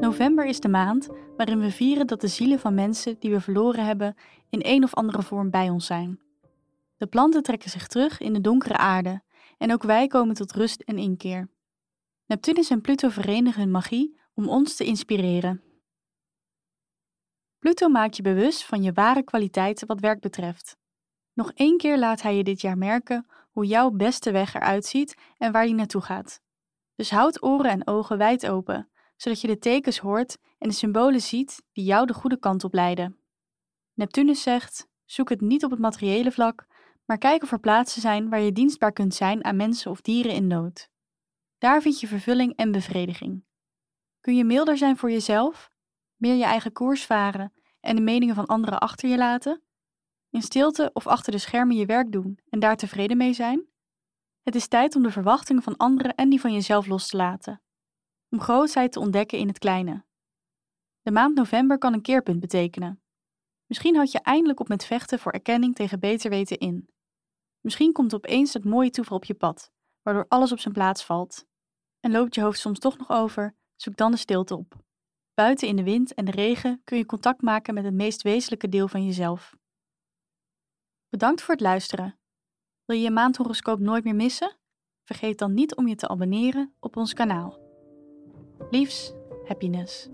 November is de maand waarin we vieren dat de zielen van mensen die we verloren hebben in een of andere vorm bij ons zijn. De planten trekken zich terug in de donkere aarde en ook wij komen tot rust en inkeer. Neptunus en Pluto verenigen hun magie om ons te inspireren. Pluto maakt je bewust van je ware kwaliteiten wat werk betreft. Nog één keer laat hij je dit jaar merken hoe jouw beste weg eruit ziet en waar die naartoe gaat. Dus houd oren en ogen wijd open, zodat je de tekens hoort en de symbolen ziet die jou de goede kant op leiden. Neptunus zegt: zoek het niet op het materiële vlak, maar kijk of er plaatsen zijn waar je dienstbaar kunt zijn aan mensen of dieren in nood. Daar vind je vervulling en bevrediging. Kun je milder zijn voor jezelf, meer je eigen koers varen en de meningen van anderen achter je laten? In stilte of achter de schermen je werk doen en daar tevreden mee zijn? Het is tijd om de verwachtingen van anderen en die van jezelf los te laten. Om grootheid te ontdekken in het kleine. De maand november kan een keerpunt betekenen. Misschien houd je eindelijk op met vechten voor erkenning tegen beter weten in. Misschien komt opeens dat mooie toeval op je pad, waardoor alles op zijn plaats valt. En loopt je hoofd soms toch nog over, zoek dan de stilte op. Buiten in de wind en de regen kun je contact maken met het meest wezenlijke deel van jezelf. Bedankt voor het luisteren. Wil je je maandhoroscoop nooit meer missen? Vergeet dan niet om je te abonneren op ons kanaal. Liefs, happiness.